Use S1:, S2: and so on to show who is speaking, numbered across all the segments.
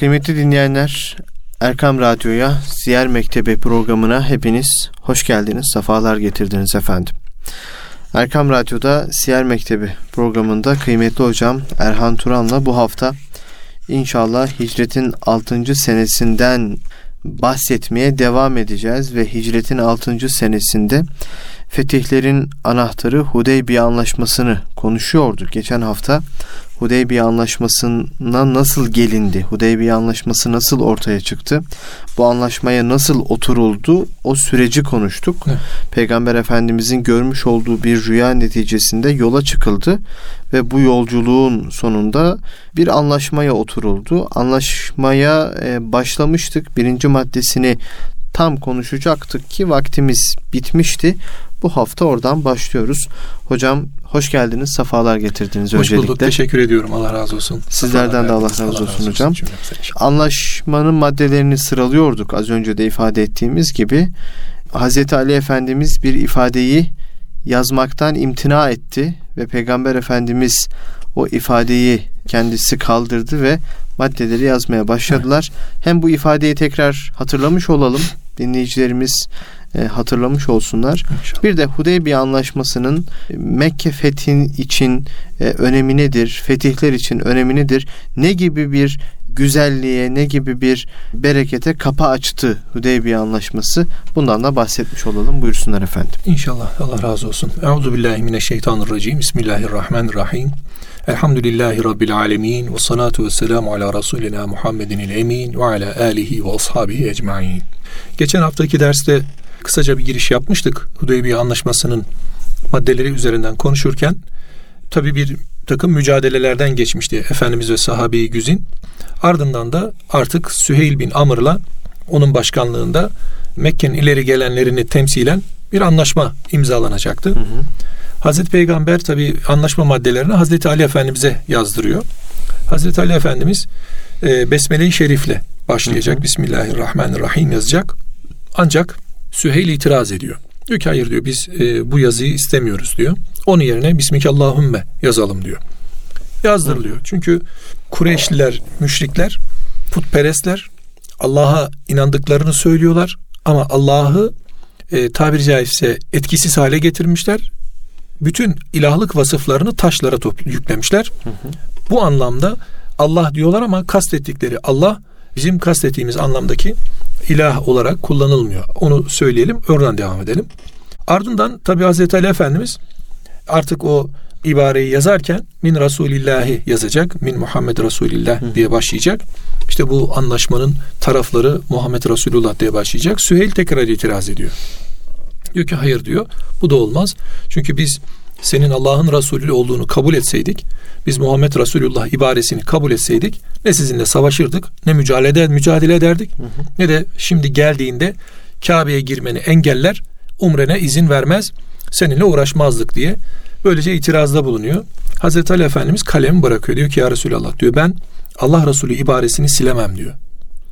S1: Kıymetli dinleyenler, Erkam Radyo'ya, Ziyer Mektebi programına hepiniz hoş geldiniz, sefalar getirdiniz efendim. Erkam Radyo'da Siyer Mektebi programında kıymetli hocam Erhan Turan'la bu hafta inşallah hicretin 6. senesinden bahsetmeye devam edeceğiz ve hicretin 6. senesinde fetihlerin anahtarı Hudeybiye Anlaşması'nı konuşuyorduk. Geçen hafta Hudeybiye Anlaşması'na nasıl gelindi? Hudeybiye Anlaşması nasıl ortaya çıktı? Bu anlaşmaya nasıl oturuldu? O süreci konuştuk. Evet. Peygamber Efendimizin görmüş olduğu bir rüya neticesinde yola çıkıldı ve bu yolculuğun sonunda bir anlaşmaya oturuldu. Anlaşmaya e, başlamıştık. Birinci maddesini tam konuşacaktık ki vaktimiz bitmişti. Bu hafta oradan başlıyoruz. Hocam hoş geldiniz, sefalar getirdiniz
S2: hoş öncelikle. Hoş bulduk, teşekkür ediyorum. Allah razı olsun.
S1: Sizlerden de Allah razı Allah olsun razı hocam. Olsun Anlaşmanın maddelerini sıralıyorduk az önce de ifade ettiğimiz gibi. Hazreti Ali Efendimiz bir ifadeyi yazmaktan imtina etti ve Peygamber Efendimiz o ifadeyi kendisi kaldırdı ve maddeleri yazmaya başladılar. Hem bu ifadeyi tekrar hatırlamış olalım. Dinleyicilerimiz e, hatırlamış olsunlar. İnşallah. Bir de Hudeybiye Anlaşması'nın Mekke fethin için e, önemi nedir? Fetihler için önemi nedir? Ne gibi bir güzelliğe, ne gibi bir berekete kapı açtı Hudeybiye Anlaşması? Bundan da bahsetmiş olalım. Buyursunlar efendim.
S2: İnşallah. Allah razı olsun. Euzu billahi mineşşeytanirracim. Bismillahirrahmanirrahim. Elhamdülillahi Rabbil alemin. Ve salatu ve selamu ala Resulina Muhammedin el emin ve ala alihi ve ashabihi ecmain. Geçen haftaki derste kısaca bir giriş yapmıştık. Hudeybiye Anlaşması'nın maddeleri üzerinden konuşurken tabi bir takım mücadelelerden geçmişti Efendimiz ve sahabeyi güzin. Ardından da artık Süheyl bin Amr'la onun başkanlığında Mekke'nin ileri gelenlerini temsilen bir anlaşma imzalanacaktı. Hı hı. Hazreti Peygamber tabi anlaşma maddelerini Hazreti Ali Efendimiz'e yazdırıyor. Hazreti Ali Efendimiz e, Besmele-i Şerif'le başlayacak. Hı hı. Bismillahirrahmanirrahim yazacak. Ancak Süheyl itiraz ediyor. Diyor ki hayır diyor biz e, bu yazıyı istemiyoruz diyor. Onun yerine Bismikallahümme yazalım diyor. Yazdırılıyor. Çünkü Kureyşliler, müşrikler, putperestler Allah'a inandıklarını söylüyorlar ama Allah'ı e, tabiri caizse etkisiz hale getirmişler. Bütün ilahlık vasıflarını taşlara toplu, yüklemişler. Hı hı. Bu anlamda Allah diyorlar ama kastettikleri Allah bizim kastettiğimiz anlamdaki ilah olarak kullanılmıyor. Onu söyleyelim, oradan devam edelim. Ardından tabi Hazreti Ali Efendimiz artık o ibareyi yazarken min Resulillahi yazacak. Min Muhammed Resulillah diye başlayacak. İşte bu anlaşmanın tarafları Muhammed Resulullah diye başlayacak. Süheyl tekrar itiraz ediyor. Diyor ki hayır diyor. Bu da olmaz. Çünkü biz senin Allah'ın Resulü olduğunu kabul etseydik, biz Muhammed Resulullah ibaresini kabul etseydik ne sizinle savaşırdık, ne mücadele, mücadele ederdik, hı hı. ne de şimdi geldiğinde Kabe'ye girmeni engeller, umrene izin vermez, seninle uğraşmazdık diye böylece itirazda bulunuyor. Hazreti Ali Efendimiz kalemi bırakıyor. Diyor ki ya Resulallah diyor ben Allah Resulü ibaresini silemem diyor.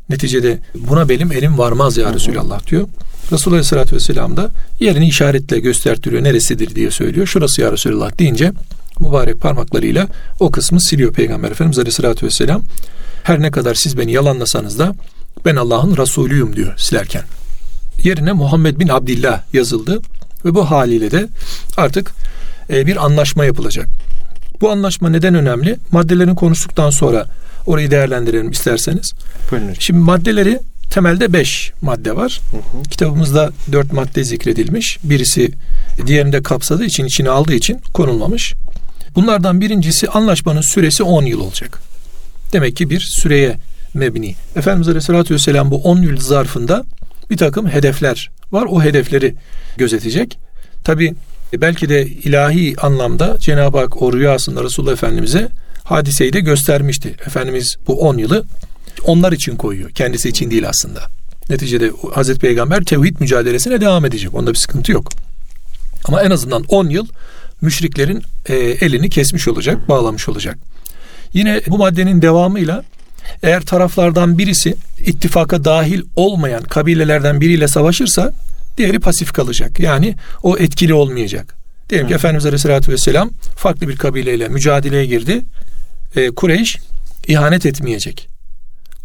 S2: Neticede buna benim elim varmaz ya Resulallah diyor. Resulullah Aleyhisselatü Vesselam da yerini işaretle göstertiriyor. Neresidir diye söylüyor. Şurası ya Resulallah deyince mübarek parmaklarıyla o kısmı siliyor Peygamber Efendimiz Aleyhisselatü Vesselam. Her ne kadar siz beni yalanlasanız da ben Allah'ın Resulüyüm diyor silerken. Yerine Muhammed bin Abdillah yazıldı ve bu haliyle de artık e, bir anlaşma yapılacak. Bu anlaşma neden önemli? Maddelerini konuştuktan sonra orayı değerlendirelim isterseniz. Buyurun. Şimdi maddeleri temelde beş madde var. Hı hı. Kitabımızda dört madde zikredilmiş. Birisi diğerinde kapsadığı için, içine aldığı için konulmamış. Bunlardan birincisi anlaşmanın süresi 10 yıl olacak. Demek ki bir süreye mebni. Efendimiz Aleyhisselatü Vesselam bu 10 yıl zarfında bir takım hedefler var. O hedefleri gözetecek. Tabi belki de ilahi anlamda Cenab-ı Hak o rüyasında Resulullah Efendimiz'e hadiseyi de göstermişti. Efendimiz bu 10 yılı onlar için koyuyor. Kendisi için değil aslında. Neticede Hazreti Peygamber tevhid mücadelesine devam edecek. Onda bir sıkıntı yok. Ama en azından 10 yıl müşriklerin e, elini kesmiş olacak, bağlamış olacak. Yine bu maddenin devamıyla eğer taraflardan birisi ittifaka dahil olmayan kabilelerden biriyle savaşırsa diğeri pasif kalacak. Yani o etkili olmayacak. Diyelim ki Efendimiz Aleyhisselatü Vesselam farklı bir kabileyle mücadeleye girdi. E, Kureyş ihanet etmeyecek.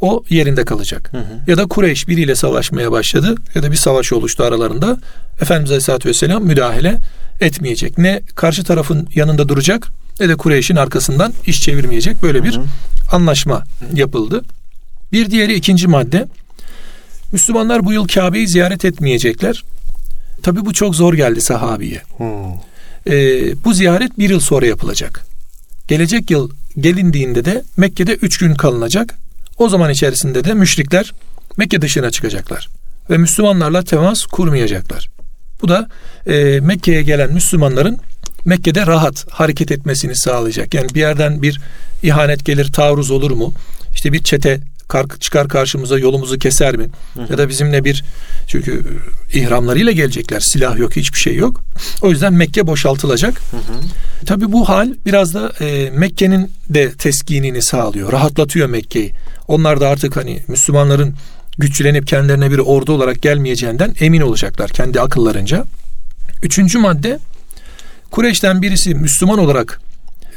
S2: O yerinde kalacak. Hı hı. Ya da Kureyş biriyle savaşmaya başladı ya da bir savaş oluştu aralarında. Efendimiz Aleyhisselatü Vesselam müdahale etmeyecek. Ne karşı tarafın yanında duracak ne de Kureyş'in arkasından iş çevirmeyecek. Böyle bir hı hı. anlaşma yapıldı. Bir diğeri ikinci madde. Müslümanlar bu yıl Kabe'yi ziyaret etmeyecekler. Tabi bu çok zor geldi sahabiye. Hmm. Ee, bu ziyaret bir yıl sonra yapılacak. Gelecek yıl gelindiğinde de Mekke'de üç gün kalınacak. O zaman içerisinde de müşrikler Mekke dışına çıkacaklar. Ve Müslümanlarla temas kurmayacaklar. Bu da e, Mekke'ye gelen Müslümanların Mekke'de rahat hareket etmesini sağlayacak. Yani bir yerden bir ihanet gelir, taarruz olur mu? İşte bir çete çıkar karşımıza yolumuzu keser mi? Hı hı. Ya da bizimle bir çünkü ihramlarıyla gelecekler. Silah yok, hiçbir şey yok. O yüzden Mekke boşaltılacak. Hı hı. Tabii bu hal biraz da e, Mekke'nin de teskinini sağlıyor. Rahatlatıyor Mekke'yi. Onlar da artık hani Müslümanların güçlenip kendilerine bir ordu olarak gelmeyeceğinden emin olacaklar kendi akıllarınca. Üçüncü madde Kureyş'ten birisi Müslüman olarak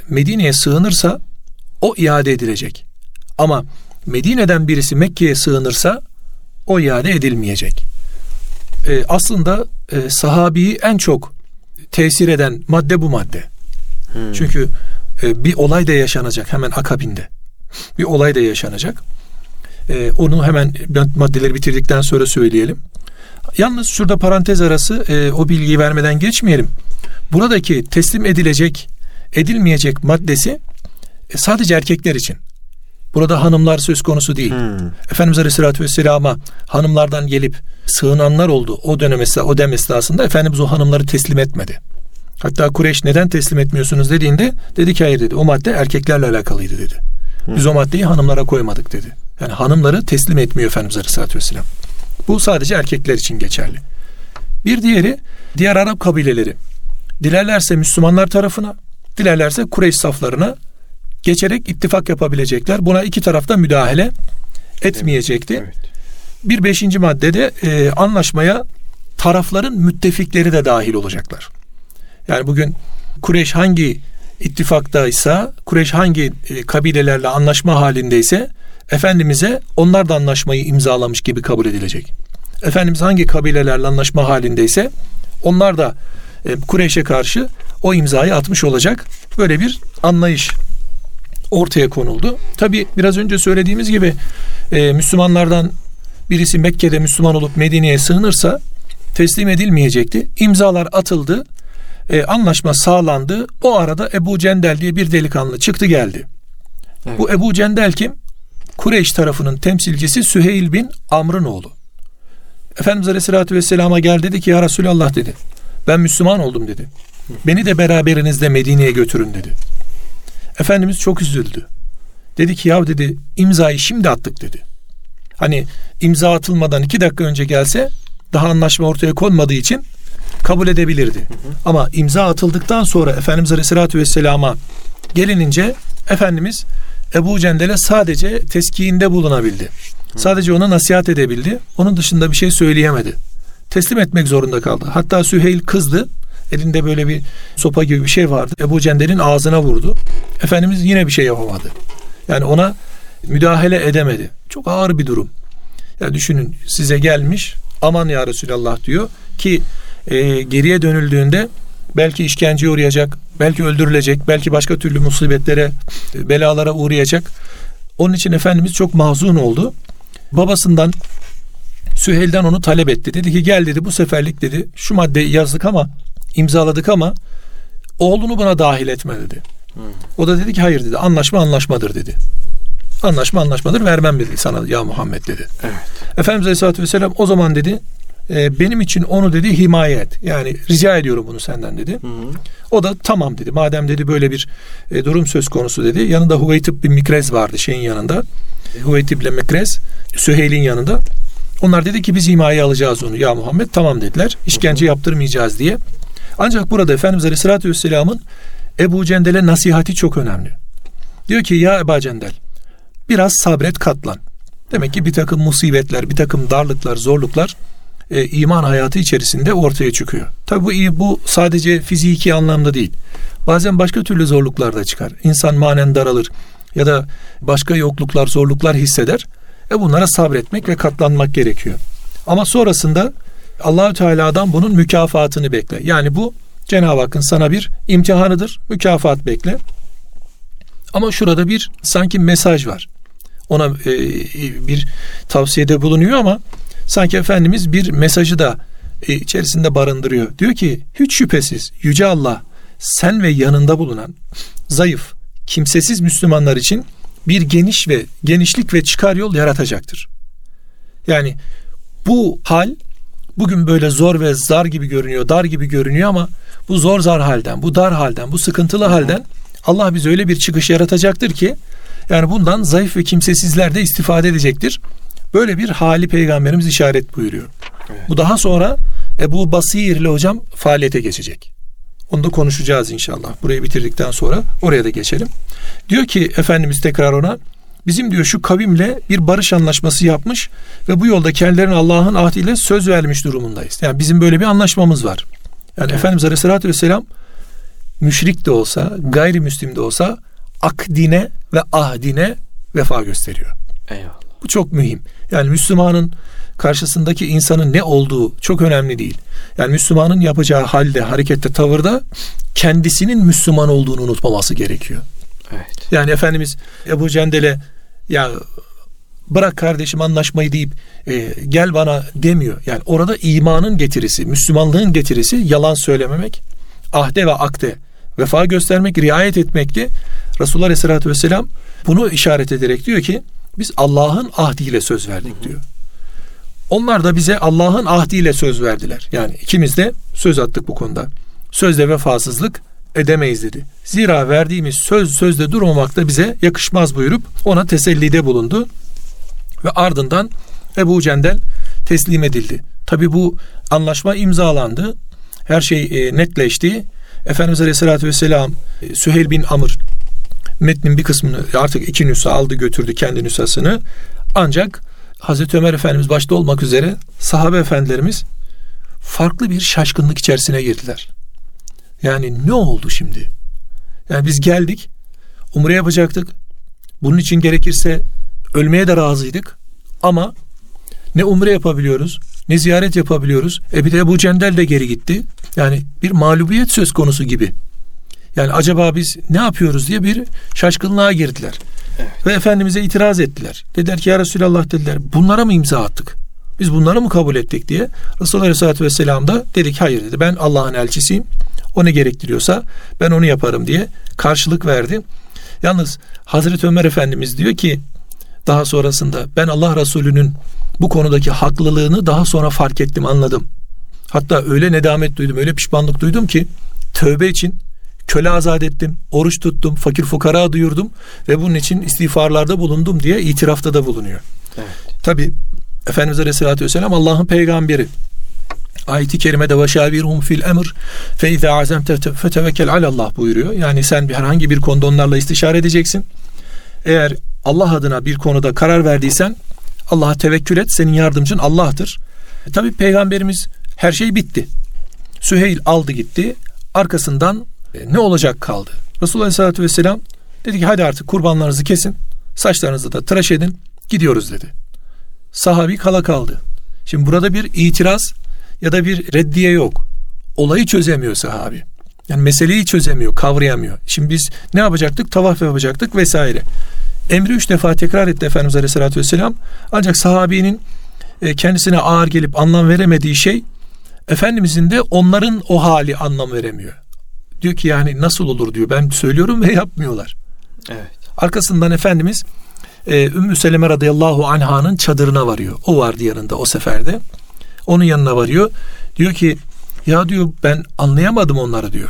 S2: Medine'ye sığınırsa o iade edilecek. Ama Medine'den birisi Mekke'ye sığınırsa o iade edilmeyecek. Ee, aslında e, sahabiyi en çok tesir eden madde bu madde. Hmm. Çünkü e, bir olay da yaşanacak hemen akabinde. Bir olay da yaşanacak. E, onu hemen maddeleri bitirdikten sonra söyleyelim. Yalnız şurada parantez arası e, o bilgiyi vermeden geçmeyelim. Buradaki teslim edilecek, edilmeyecek maddesi e, sadece erkekler için. Burada hanımlar söz konusu değil. Hmm. Efendimiz Aleyhisselatü Vesselam'a hanımlardan gelip sığınanlar oldu. O dönem o dem esnasında Efendimiz o hanımları teslim etmedi. Hatta Kureyş neden teslim etmiyorsunuz dediğinde dedi ki hayır dedi. O madde erkeklerle alakalıydı dedi. Hmm. Biz o maddeyi hanımlara koymadık dedi. Yani hanımları teslim etmiyor Efendimiz Aleyhisselatü Vesselam. Bu sadece erkekler için geçerli. Bir diğeri diğer Arap kabileleri. Dilerlerse Müslümanlar tarafına, dilerlerse Kureyş saflarına geçerek ittifak yapabilecekler. Buna iki tarafta müdahale etmeyecekti. Evet. Bir beşinci maddede e, anlaşmaya tarafların müttefikleri de dahil olacaklar. Yani bugün Kureyş hangi ittifaktaysa, Kureyş hangi e, kabilelerle anlaşma halindeyse Efendimiz'e onlar da anlaşmayı imzalamış gibi kabul edilecek. Efendimiz hangi kabilelerle anlaşma halindeyse onlar da e, Kureyş'e karşı o imzayı atmış olacak. Böyle bir anlayış ortaya konuldu. Tabi biraz önce söylediğimiz gibi e, Müslümanlardan birisi Mekke'de Müslüman olup Medine'ye sığınırsa teslim edilmeyecekti. İmzalar atıldı. E, anlaşma sağlandı. O arada Ebu Cendel diye bir delikanlı çıktı geldi. Evet. Bu Ebu Cendel kim? Kureyş tarafının temsilcisi Süheyl bin Amr'ın oğlu. Efendimiz Aleyhisselatü Vesselam'a gel dedi ki ya Resulallah dedi. Ben Müslüman oldum dedi. Beni de beraberinizde Medine'ye götürün dedi. Efendimiz çok üzüldü. Dedi ki ya dedi imzayı şimdi attık dedi. Hani imza atılmadan iki dakika önce gelse daha anlaşma ortaya konmadığı için kabul edebilirdi. Hı hı. Ama imza atıldıktan sonra Efendimiz Aleyhisselatü Vesselam'a gelinince Efendimiz Ebu Cendel'e sadece teskiinde bulunabildi. Hı. Sadece ona nasihat edebildi. Onun dışında bir şey söyleyemedi. Teslim etmek zorunda kaldı. Hatta Süheyl kızdı. Elinde böyle bir sopa gibi bir şey vardı. Ebu Cendel'in ağzına vurdu. Efendimiz yine bir şey yapamadı. Yani ona müdahale edemedi. Çok ağır bir durum. Ya düşünün size gelmiş aman ya Resulallah diyor ki e, geriye dönüldüğünde belki işkenceye uğrayacak, belki öldürülecek, belki başka türlü musibetlere, belalara uğrayacak. Onun için Efendimiz çok mahzun oldu. Babasından Süheyl'den onu talep etti. Dedi ki gel dedi bu seferlik dedi şu maddeyi yazdık ama imzaladık ama oğlunu buna dahil etme dedi. Hmm. O da dedi ki hayır dedi anlaşma anlaşmadır dedi. Anlaşma anlaşmadır vermem dedi sana ya Muhammed dedi. Evet. Efendimiz Aleyhisselatü Vesselam o zaman dedi e, benim için onu dedi himaye et. Yani rica ediyorum bunu senden dedi. Hı hı. O da tamam dedi. Madem dedi böyle bir e, durum söz konusu dedi. Yanında Huveytib bir Mikrez vardı şeyin yanında. Huveytib ile Mikrez Süheyl'in yanında. Onlar dedi ki biz himaye alacağız onu ya Muhammed. Tamam dediler. İşkence hı hı. yaptırmayacağız diye. Ancak burada Efendimiz Aleyhisselatü Vesselam'ın Ebu Cendel'e nasihati çok önemli. Diyor ki ya Ebu Cendel biraz sabret katlan. Demek ki bir takım musibetler, bir takım darlıklar, zorluklar e, iman hayatı içerisinde ortaya çıkıyor. Tabi bu, bu sadece fiziki anlamda değil. Bazen başka türlü zorluklar da çıkar. İnsan manen daralır ya da başka yokluklar, zorluklar hisseder. E bunlara sabretmek ve katlanmak gerekiyor. Ama sonrasında Allahü Teala'dan bunun mükafatını bekle. Yani bu Cenab-ı Hakk'ın sana bir imtihanıdır. Mükafat bekle. Ama şurada bir sanki mesaj var. Ona e, bir tavsiyede bulunuyor ama sanki Efendimiz bir mesajı da e, içerisinde barındırıyor. Diyor ki hiç şüphesiz Yüce Allah sen ve yanında bulunan zayıf, kimsesiz Müslümanlar için bir geniş ve genişlik ve çıkar yol yaratacaktır. Yani bu hal bugün böyle zor ve zar gibi görünüyor, dar gibi görünüyor ama bu zor zar halden, bu dar halden, bu sıkıntılı halden Allah bize öyle bir çıkış yaratacaktır ki yani bundan zayıf ve kimsesizler de istifade edecektir. Böyle bir hali peygamberimiz işaret buyuruyor. Evet. Bu daha sonra Ebu Basir ile hocam faaliyete geçecek. Onu da konuşacağız inşallah. Burayı bitirdikten sonra oraya da geçelim. Diyor ki Efendimiz tekrar ona bizim diyor şu kavimle bir barış anlaşması yapmış ve bu yolda kendilerine Allah'ın ahdiyle söz vermiş durumundayız. Yani bizim böyle bir anlaşmamız var. Yani evet. Efendimiz Aleyhisselatü Vesselam müşrik de olsa, gayrimüslim de olsa akdine ve ahdine vefa gösteriyor. Eyvallah. Bu çok mühim. Yani Müslümanın karşısındaki insanın ne olduğu çok önemli değil. Yani Müslümanın yapacağı halde, harekette, tavırda kendisinin Müslüman olduğunu unutmaması gerekiyor. Evet. Yani Efendimiz Ebu Cendel'e ya bırak kardeşim anlaşmayı deyip e, gel bana demiyor. Yani orada imanın getirisi, Müslümanlığın getirisi yalan söylememek, ahde ve akde vefa göstermek, riayet etmekti. Resulullah Aleyhisselatü Vesselam bunu işaret ederek diyor ki biz Allah'ın ahdiyle söz verdik diyor. Onlar da bize Allah'ın ahdiyle söz verdiler. Yani ikimiz de söz attık bu konuda. Sözde vefasızlık edemeyiz dedi. Zira verdiğimiz söz sözde durmamak da bize yakışmaz buyurup ona tesellide bulundu. Ve ardından Ebu Cendel teslim edildi. Tabi bu anlaşma imzalandı. Her şey e, netleşti. Efendimiz Aleyhisselatü Vesselam e, Süheyl bin Amr metnin bir kısmını artık iki nüsa aldı götürdü kendi nüshasını. Ancak Hazreti Ömer Efendimiz başta olmak üzere sahabe efendilerimiz farklı bir şaşkınlık içerisine girdiler. Yani ne oldu şimdi? Yani biz geldik, umre yapacaktık. Bunun için gerekirse ölmeye de razıydık. Ama ne umre yapabiliyoruz, ne ziyaret yapabiliyoruz. E bir de Ebu Cendel de geri gitti. Yani bir mağlubiyet söz konusu gibi. Yani acaba biz ne yapıyoruz diye bir şaşkınlığa girdiler. Evet. Ve Efendimiz'e itiraz ettiler. Dediler ki ya Resulallah dediler bunlara mı imza attık? Biz bunları mı kabul ettik diye. Resulullah Aleyhisselatü Vesselam da dedik hayır dedi. Ben Allah'ın elçisiyim. O ne gerektiriyorsa ben onu yaparım diye karşılık verdi. Yalnız Hazreti Ömer Efendimiz diyor ki daha sonrasında ben Allah Resulü'nün bu konudaki haklılığını daha sonra fark ettim anladım. Hatta öyle nedamet duydum öyle pişmanlık duydum ki tövbe için köle azat ettim, oruç tuttum, fakir fukara duyurdum ve bunun için istiğfarlarda bulundum diye itirafta da bulunuyor. Evet. Tabi Efendimiz Aleyhisselatü Vesselam Allah'ın peygamberi. Ayet-i kerimede ve şavirhum fil emr fe izâ azemte fetevekkel alallah buyuruyor. Yani sen bir herhangi bir konuda onlarla istişare edeceksin. Eğer Allah adına bir konuda karar verdiysen Allah'a tevekkül et. Senin yardımcın Allah'tır. E, tabi peygamberimiz her şey bitti. Süheyl aldı gitti. Arkasından e, ne olacak kaldı? Resulullah Aleyhisselatü Vesselam dedi ki hadi artık kurbanlarınızı kesin. Saçlarınızı da tıraş edin. Gidiyoruz dedi. Sahabi kala kaldı. Şimdi burada bir itiraz ya da bir reddiye yok. Olayı çözemiyor sahabi. Yani meseleyi çözemiyor, kavrayamıyor. Şimdi biz ne yapacaktık? Tavaf yapacaktık vesaire. Emri üç defa tekrar etti Efendimiz Aleyhisselatü Vesselam. Ancak sahabinin e, kendisine ağır gelip anlam veremediği şey Efendimizin de onların o hali anlam veremiyor. Diyor ki yani nasıl olur diyor. Ben söylüyorum ve yapmıyorlar. Evet. Arkasından Efendimiz e, Ümmü Seleme radıyallahu anh'ın çadırına varıyor. O vardı yanında o seferde. Onun yanına varıyor. Diyor ki ya diyor ben anlayamadım onları diyor.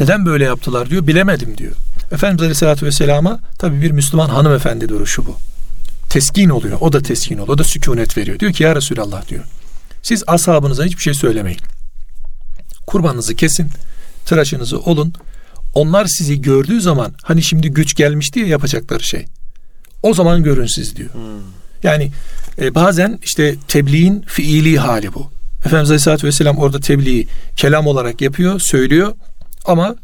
S2: Neden böyle yaptılar diyor. Bilemedim diyor. Efendimiz Aleyhisselatü Vesselam'a tabi bir Müslüman hanımefendi duruşu bu. Teskin oluyor. O da teskin oluyor. O da sükunet veriyor. Diyor ki ya Resulallah diyor. Siz ashabınıza hiçbir şey söylemeyin. Kurbanınızı kesin tıraşınızı olun. Onlar sizi gördüğü zaman hani şimdi güç gelmiş diye yapacakları şey. O zaman görün siz diyor. Hmm. Yani e, bazen işte tebliğin fiili hali bu. Efendimiz Aleyhisselatü Vesselam orada tebliği kelam olarak yapıyor, söylüyor ama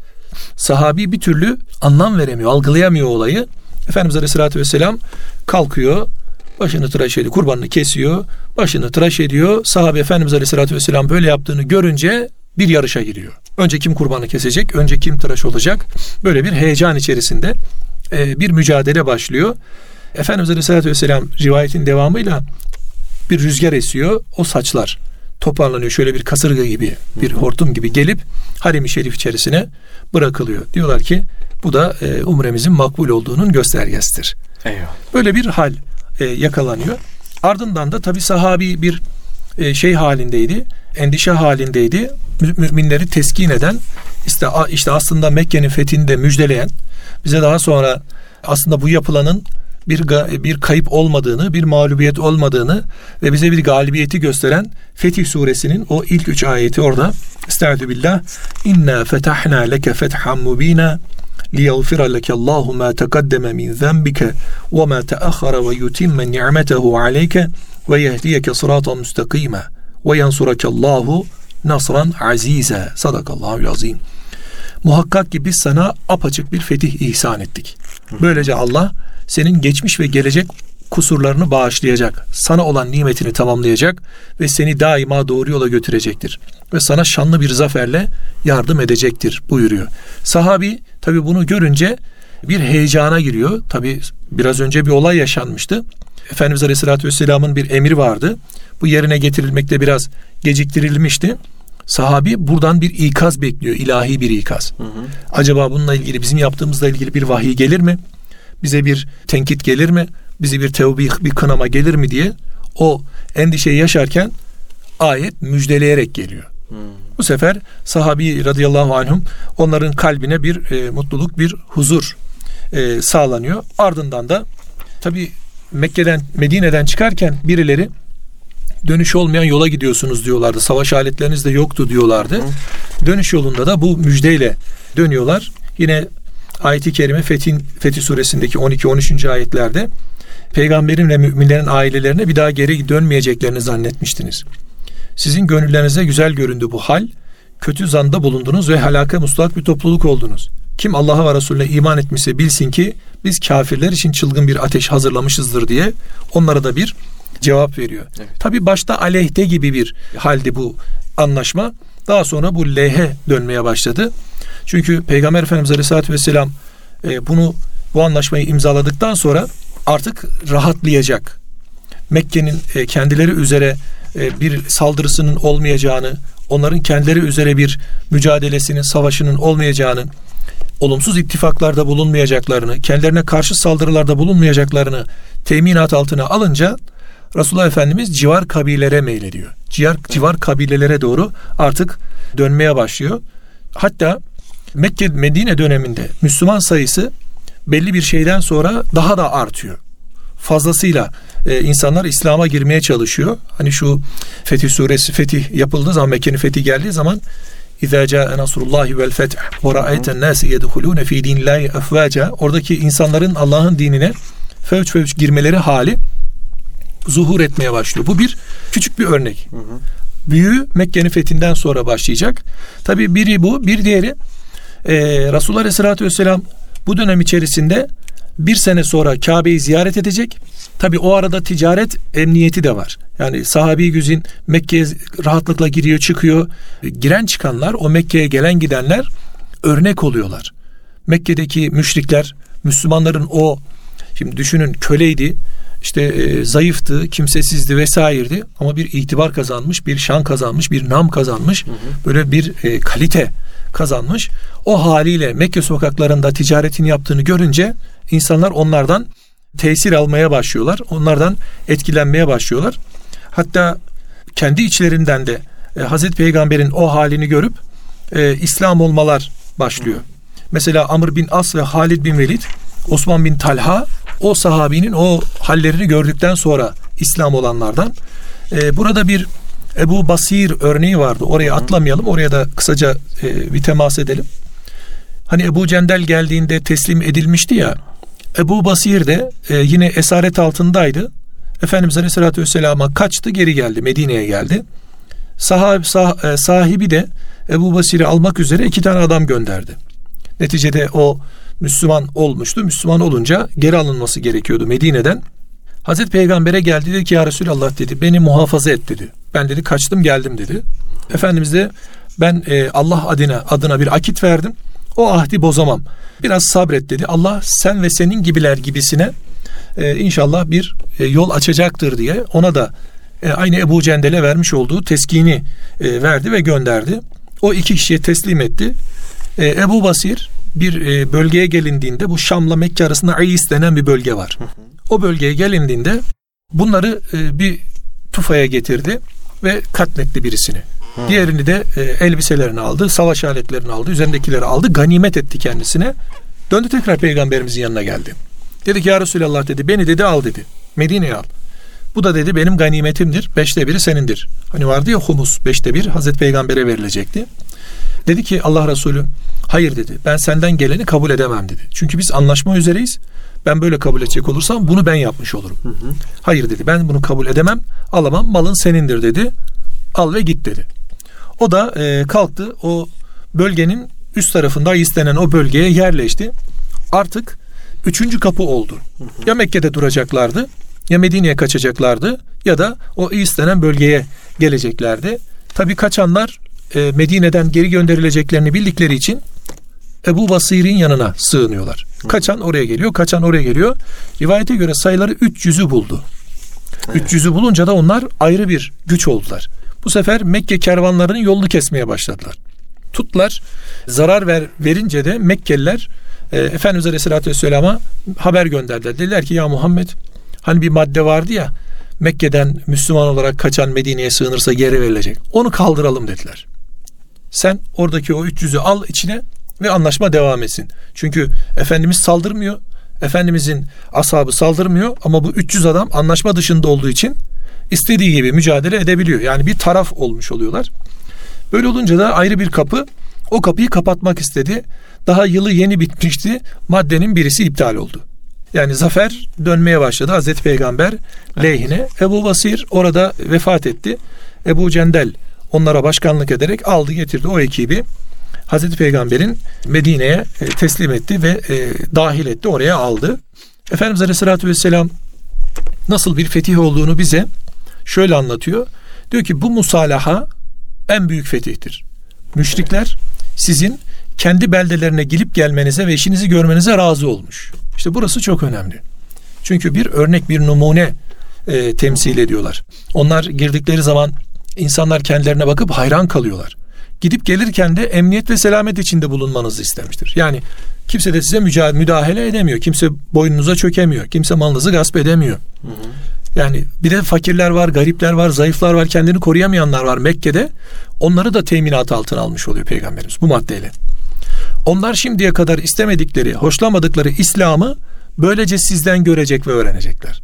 S2: sahabi bir türlü anlam veremiyor, algılayamıyor olayı. Efendimiz Aleyhisselatü Vesselam kalkıyor, Başını tıraş ediyor, kurbanını kesiyor, başını tıraş ediyor. Sahabe Efendimiz Aleyhisselatü Vesselam böyle yaptığını görünce bir yarışa giriyor. Önce kim kurbanı kesecek, önce kim tıraş olacak? Böyle bir heyecan içerisinde e, bir mücadele başlıyor. Efendimiz Aleyhisselatü Vesselam rivayetin devamıyla bir rüzgar esiyor. O saçlar toparlanıyor. Şöyle bir kasırga gibi, bir hortum gibi gelip harem-i şerif içerisine bırakılıyor. Diyorlar ki bu da e, umremizin makbul olduğunun göstergesidir.
S1: Eyvallah.
S2: Böyle bir hal e, yakalanıyor. Ardından da tabi sahabi bir e, şey halindeydi, endişe halindeydi. Mü- müminleri teskin eden, işte, işte aslında Mekke'nin fethini de müjdeleyen, bize daha sonra aslında bu yapılanın bir ga- bir kayıp olmadığını, bir mağlubiyet olmadığını ve bize bir galibiyeti gösteren Fetih suresinin o ilk üç ayeti orada. Estaizu billah. İnna fetahna leke fethan mubina ليغفر لك الله ما تقدم من ذنبك وما تأخر ويتم نعمته عليك ويهديك صراطا مستقيما وينصرك الله نصرا عزيزا صدق الله العظيم Muhakkak ki biz sana apaçık bir fetih ihsan ettik. Böylece Allah senin geçmiş ve gelecek kusurlarını bağışlayacak. Sana olan nimetini tamamlayacak ve seni daima doğru yola götürecektir. Ve sana şanlı bir zaferle yardım edecektir buyuruyor. Sahabi tabi bunu görünce bir heyecana giriyor. Tabi biraz önce bir olay yaşanmıştı. Efendimiz Aleyhisselatü Vesselam'ın bir emri vardı. Bu yerine getirilmekte biraz geciktirilmişti. Sahabi buradan bir ikaz bekliyor, ilahi bir ikaz. Acaba bununla ilgili bizim yaptığımızla ilgili bir vahiy gelir mi? Bize bir tenkit gelir mi? Bize bir tevbih, bir kınama gelir mi diye o endişeyi yaşarken ayet müjdeleyerek geliyor. Bu sefer sahabi radıyallahu anhum onların kalbine bir e, mutluluk, bir huzur e, sağlanıyor. Ardından da tabi Mekke'den, Medine'den çıkarken birileri dönüş olmayan yola gidiyorsunuz diyorlardı. Savaş aletleriniz de yoktu diyorlardı. Dönüş yolunda da bu müjdeyle dönüyorlar. Yine ayeti kerime Fethin, Fetih suresindeki 12-13. ayetlerde peygamberin ve müminlerin ailelerine bir daha geri dönmeyeceklerini zannetmiştiniz. Sizin gönüllerinize güzel göründü bu hal. Kötü zanda bulundunuz ve halaka muslak bir topluluk oldunuz. Kim Allah'a ve Resulüne iman etmişse bilsin ki biz kafirler için çılgın bir ateş hazırlamışızdır diye onlara da bir cevap veriyor.
S1: Evet.
S2: Tabi başta aleyhte gibi bir halde bu anlaşma. Daha sonra bu lehe dönmeye başladı. Çünkü Peygamber Efendimiz Aleyhisselatü Vesselam e, bunu bu anlaşmayı imzaladıktan sonra artık rahatlayacak. Mekke'nin e, kendileri üzere e, bir saldırısının olmayacağını, onların kendileri üzere bir mücadelesinin, savaşının olmayacağını, olumsuz ittifaklarda bulunmayacaklarını, kendilerine karşı saldırılarda bulunmayacaklarını teminat altına alınca Resulullah Efendimiz civar kabilelere meylediyor. Civar, civar kabilelere doğru artık dönmeye başlıyor. Hatta Mekke Medine döneminde Müslüman sayısı belli bir şeyden sonra daha da artıyor. Fazlasıyla e, insanlar İslam'a girmeye çalışıyor. Hani şu Fetih suresi fetih yapıldığı zaman Mekke'nin fethi geldiği zaman İzâ câe nasrullahi vel feth ve ra'ayten nâsi yedhulûne fî dînillâhi efvâca oradaki insanların Allah'ın dinine fevç fevç girmeleri hali zuhur etmeye başlıyor. Bu bir küçük bir örnek. Büyüğü Mekke'nin fethinden sonra başlayacak. Tabi biri bu, bir diğeri e, Resulullah Aleyhisselatü Vesselam bu dönem içerisinde bir sene sonra Kabe'yi ziyaret edecek. Tabi o arada ticaret emniyeti de var. Yani sahabi güzin Mekke'ye rahatlıkla giriyor çıkıyor. Giren çıkanlar o Mekke'ye gelen gidenler örnek oluyorlar. Mekke'deki müşrikler Müslümanların o şimdi düşünün köleydi işte e, zayıftı, kimsesizdi vesairedi ama bir itibar kazanmış, bir şan kazanmış, bir nam kazanmış, böyle bir e, kalite kazanmış. O haliyle Mekke sokaklarında ticaretini yaptığını görünce insanlar onlardan tesir almaya başlıyorlar. Onlardan etkilenmeye başlıyorlar. Hatta kendi içlerinden de e, Hazreti Peygamber'in o halini görüp e, İslam olmalar başlıyor. Mesela Amr bin As ve Halid bin Velid, Osman bin Talha o sahabinin o hallerini gördükten sonra İslam olanlardan. E, burada bir Ebu Basir örneği vardı. Oraya atlamayalım. Oraya da kısaca e, bir temas edelim. Hani Ebu Cendel geldiğinde teslim edilmişti ya. Ebu Basir de e, yine esaret altındaydı. Efendimiz Aleyhisselatü Vesselam'a kaçtı geri geldi. Medine'ye geldi. Sahab, sah, e, sahibi de Ebu Basir'i almak üzere iki tane adam gönderdi. Neticede o Müslüman olmuştu. Müslüman olunca geri alınması gerekiyordu Medine'den. Hazreti Peygamber'e geldi dedi ki ya Resulallah dedi beni muhafaza et dedi. Ben dedi kaçtım geldim dedi. Efendimiz de ben e, Allah adına adına bir akit verdim. O ahdi bozamam. Biraz sabret dedi. Allah sen ve senin gibiler gibisine e, inşallah bir e, yol açacaktır diye ona da e, aynı Ebu Cendel'e vermiş olduğu teskini e, verdi ve gönderdi. O iki kişiye teslim etti. E, Ebu Basir bir e, bölgeye gelindiğinde bu Şam'la Mekke arasında Ayis denen bir bölge var. O bölgeye gelindiğinde bunları e, bir tufaya getirdi ve katletti birisini. Hı. Diğerini de e, elbiselerini aldı, savaş aletlerini aldı, üzerindekileri aldı, ganimet etti kendisine. Döndü tekrar peygamberimizin yanına geldi. Dedi ki ya Resulallah dedi beni dedi al dedi. Medine'ye al. Bu da dedi benim ganimetimdir. Beşte biri senindir. Hani vardı ya humus. Beşte bir Hazreti Peygamber'e verilecekti. Dedi ki Allah Resulü hayır dedi. Ben senden geleni kabul edemem dedi. Çünkü biz anlaşma üzereyiz. Ben böyle kabul edecek olursam bunu ben yapmış olurum. Hı hı. Hayır dedi. Ben bunu kabul edemem. Alamam. Malın senindir dedi. Al ve git dedi. O da e, kalktı. O bölgenin üst tarafında istenen o bölgeye yerleşti. Artık üçüncü kapı oldu. Hı hı. Ya Mekke'de duracaklardı ya Medine'ye kaçacaklardı ya da o istenen bölgeye geleceklerdi. Tabi kaçanlar e, Medine'den geri gönderileceklerini bildikleri için Ebu Basir'in yanına sığınıyorlar. Kaçan oraya geliyor, kaçan oraya geliyor. Rivayete göre sayıları 300'ü buldu. Evet. 300'ü bulunca da onlar ayrı bir güç oldular. Bu sefer Mekke kervanlarının yolunu kesmeye başladılar. Tutlar zarar ver, verince de Mekkeliler e, Efendimiz Aleyhisselatü Vesselam'a haber gönderdiler. Dediler ki ya Muhammed hani bir madde vardı ya Mekke'den Müslüman olarak kaçan Medine'ye sığınırsa geri verilecek. Onu kaldıralım dediler. Sen oradaki o 300'ü al içine ve anlaşma devam etsin. Çünkü Efendimiz saldırmıyor. Efendimizin ashabı saldırmıyor ama bu 300 adam anlaşma dışında olduğu için istediği gibi mücadele edebiliyor. Yani bir taraf olmuş oluyorlar. Böyle olunca da ayrı bir kapı o kapıyı kapatmak istedi. Daha yılı yeni bitmişti. Maddenin birisi iptal oldu. Yani zafer dönmeye başladı Hazreti Peygamber lehine. Ebu Basir orada vefat etti. Ebu Cendel onlara başkanlık ederek aldı getirdi o ekibi. Hazreti Peygamber'in Medine'ye e, teslim etti ve e, dahil etti oraya aldı. Efendimiz Aleyhisselatü Vesselam nasıl bir fetih olduğunu bize şöyle anlatıyor. Diyor ki bu musalaha en büyük fetihtir. Müşrikler sizin kendi beldelerine gelip gelmenize ve işinizi görmenize razı olmuş. İşte burası çok önemli. Çünkü bir örnek, bir numune e, temsil ediyorlar. Onlar girdikleri zaman insanlar kendilerine bakıp hayran kalıyorlar. Gidip gelirken de emniyet ve selamet içinde bulunmanızı istemiştir. Yani kimse de size müdahale edemiyor. Kimse boynunuza çökemiyor. Kimse malınızı gasp edemiyor. Hı hı. Yani bir de fakirler var, garipler var, zayıflar var, kendini koruyamayanlar var Mekke'de. Onları da teminat altına almış oluyor Peygamberimiz bu maddeyle. Onlar şimdiye kadar istemedikleri, hoşlamadıkları İslam'ı böylece sizden görecek ve öğrenecekler.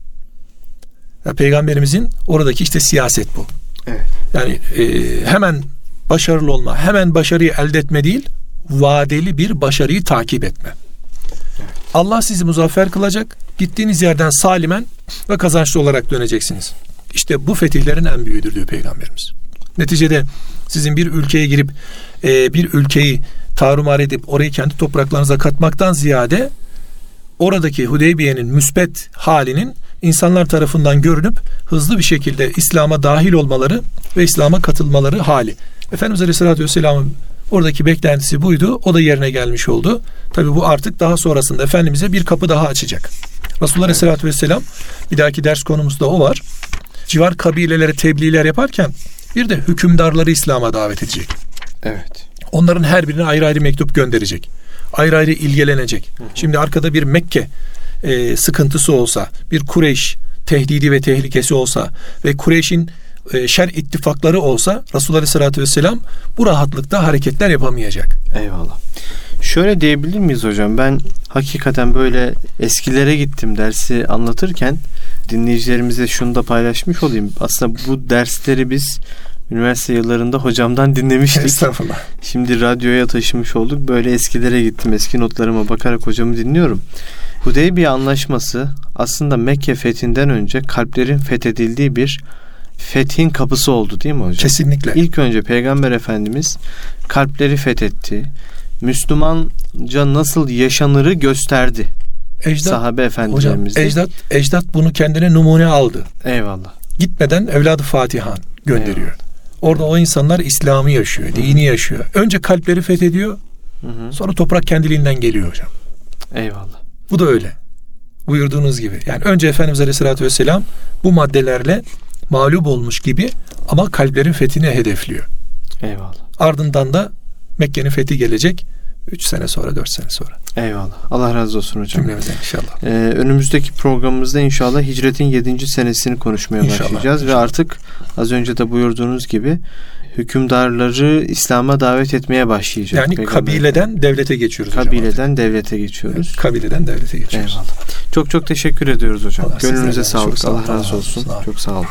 S2: Ya Peygamberimizin oradaki işte siyaset bu. Evet. Yani e, hemen başarılı olma, hemen başarıyı elde etme değil, vadeli bir başarıyı takip etme. Allah sizi muzaffer kılacak. Gittiğiniz yerden salimen ve kazançlı olarak döneceksiniz. İşte bu fetihlerin en büyüğüdür diyor Peygamberimiz. Neticede sizin bir ülkeye girip e, bir ülkeyi tarumar edip orayı kendi topraklarınıza katmaktan ziyade oradaki Hudeybiye'nin müspet halinin insanlar tarafından görünüp hızlı bir şekilde İslam'a dahil olmaları ve İslam'a katılmaları hali. Efendimiz Aleyhisselatü Vesselam'ın oradaki beklentisi buydu. O da yerine gelmiş oldu. Tabi bu artık daha sonrasında Efendimiz'e bir kapı daha açacak. Resulullah Aleyhisselatü Vesselam bir dahaki ders konumuzda o var. Civar kabilelere tebliğler yaparken bir de hükümdarları İslam'a davet edecek.
S1: Evet.
S2: Onların her birine ayrı ayrı mektup gönderecek. Ayrı ayrı ilgilenecek. Hı hı. Şimdi arkada bir Mekke e, sıkıntısı olsa, bir Kureyş tehdidi ve tehlikesi olsa ve Kureyş'in e, şer ittifakları olsa Resulullah Aleyhisselatü Vesselam bu rahatlıkta hareketler yapamayacak.
S1: Eyvallah. Şöyle diyebilir miyiz hocam? Ben hakikaten böyle eskilere gittim dersi anlatırken dinleyicilerimize şunu da paylaşmış olayım. Aslında bu dersleri biz üniversite yıllarında hocamdan dinlemiştik.
S2: Estağfurullah.
S1: Şimdi radyoya taşımış olduk. Böyle eskilere gittim. Eski notlarıma bakarak hocamı dinliyorum. Hudeybiye anlaşması aslında Mekke fethinden önce kalplerin fethedildiği bir fethin kapısı oldu değil mi hocam?
S2: Kesinlikle.
S1: İlk önce Peygamber Efendimiz kalpleri fethetti. Müslümanca nasıl yaşanırı gösterdi.
S2: ecdat,
S1: sahabe.
S2: Hocam ecdat, ecdat bunu kendine numune aldı.
S1: Eyvallah.
S2: Gitmeden evladı Fatihan gönderiyor. Eyvallah. Orada o insanlar İslam'ı yaşıyor, dini yaşıyor. Önce kalpleri fethediyor, hı hı. sonra toprak kendiliğinden geliyor hocam.
S1: Eyvallah.
S2: Bu da öyle. Buyurduğunuz gibi. Yani önce Efendimiz Aleyhisselatü Vesselam bu maddelerle mağlup olmuş gibi ama kalplerin fethini hedefliyor.
S1: Eyvallah.
S2: Ardından da Mekke'nin fethi gelecek. 3 sene sonra, 4 sene sonra.
S1: Eyvallah. Allah razı olsun hocam.
S2: Cümlemize inşallah.
S1: Ee, önümüzdeki programımızda inşallah hicretin 7. senesini konuşmaya inşallah, başlayacağız inşallah. ve artık az önce de buyurduğunuz gibi hükümdarları İslam'a davet etmeye başlayacak.
S2: Yani Peygamber. kabileden devlete geçiyoruz
S1: kabileden hocam. devlete geçiyoruz.
S2: Evet, kabileden devlete geçiyoruz.
S1: Eyvallah. Çok çok teşekkür ediyoruz hocam. Allah Gönlünüze sağlık. Sağ Allah razı olsun. Sağ çok sağ olun.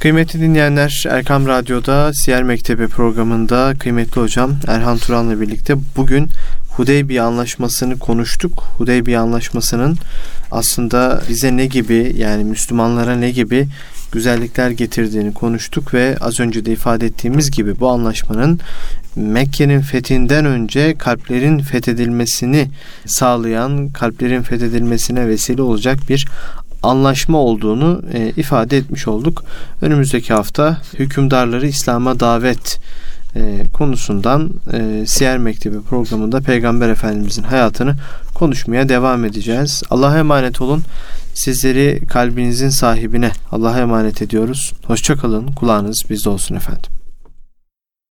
S1: Kıymetli dinleyenler Erkam Radyo'da Siyer Mektebi programında kıymetli hocam Erhan Turan'la birlikte bugün Hudeybiye Anlaşması'nı konuştuk. Hudeybiye Anlaşması'nın aslında bize ne gibi yani Müslümanlara ne gibi güzellikler getirdiğini konuştuk ve az önce de ifade ettiğimiz gibi bu anlaşmanın Mekke'nin fethinden önce kalplerin fethedilmesini sağlayan, kalplerin fethedilmesine vesile olacak bir anlaşma olduğunu e, ifade etmiş olduk. Önümüzdeki hafta hükümdarları İslam'a davet e, konusundan e, Siyer Mektebi programında Peygamber Efendimizin hayatını konuşmaya devam edeceğiz. Allah'a emanet olun. Sizleri kalbinizin sahibine Allah'a emanet ediyoruz. Hoşçakalın. Kulağınız bizde olsun efendim.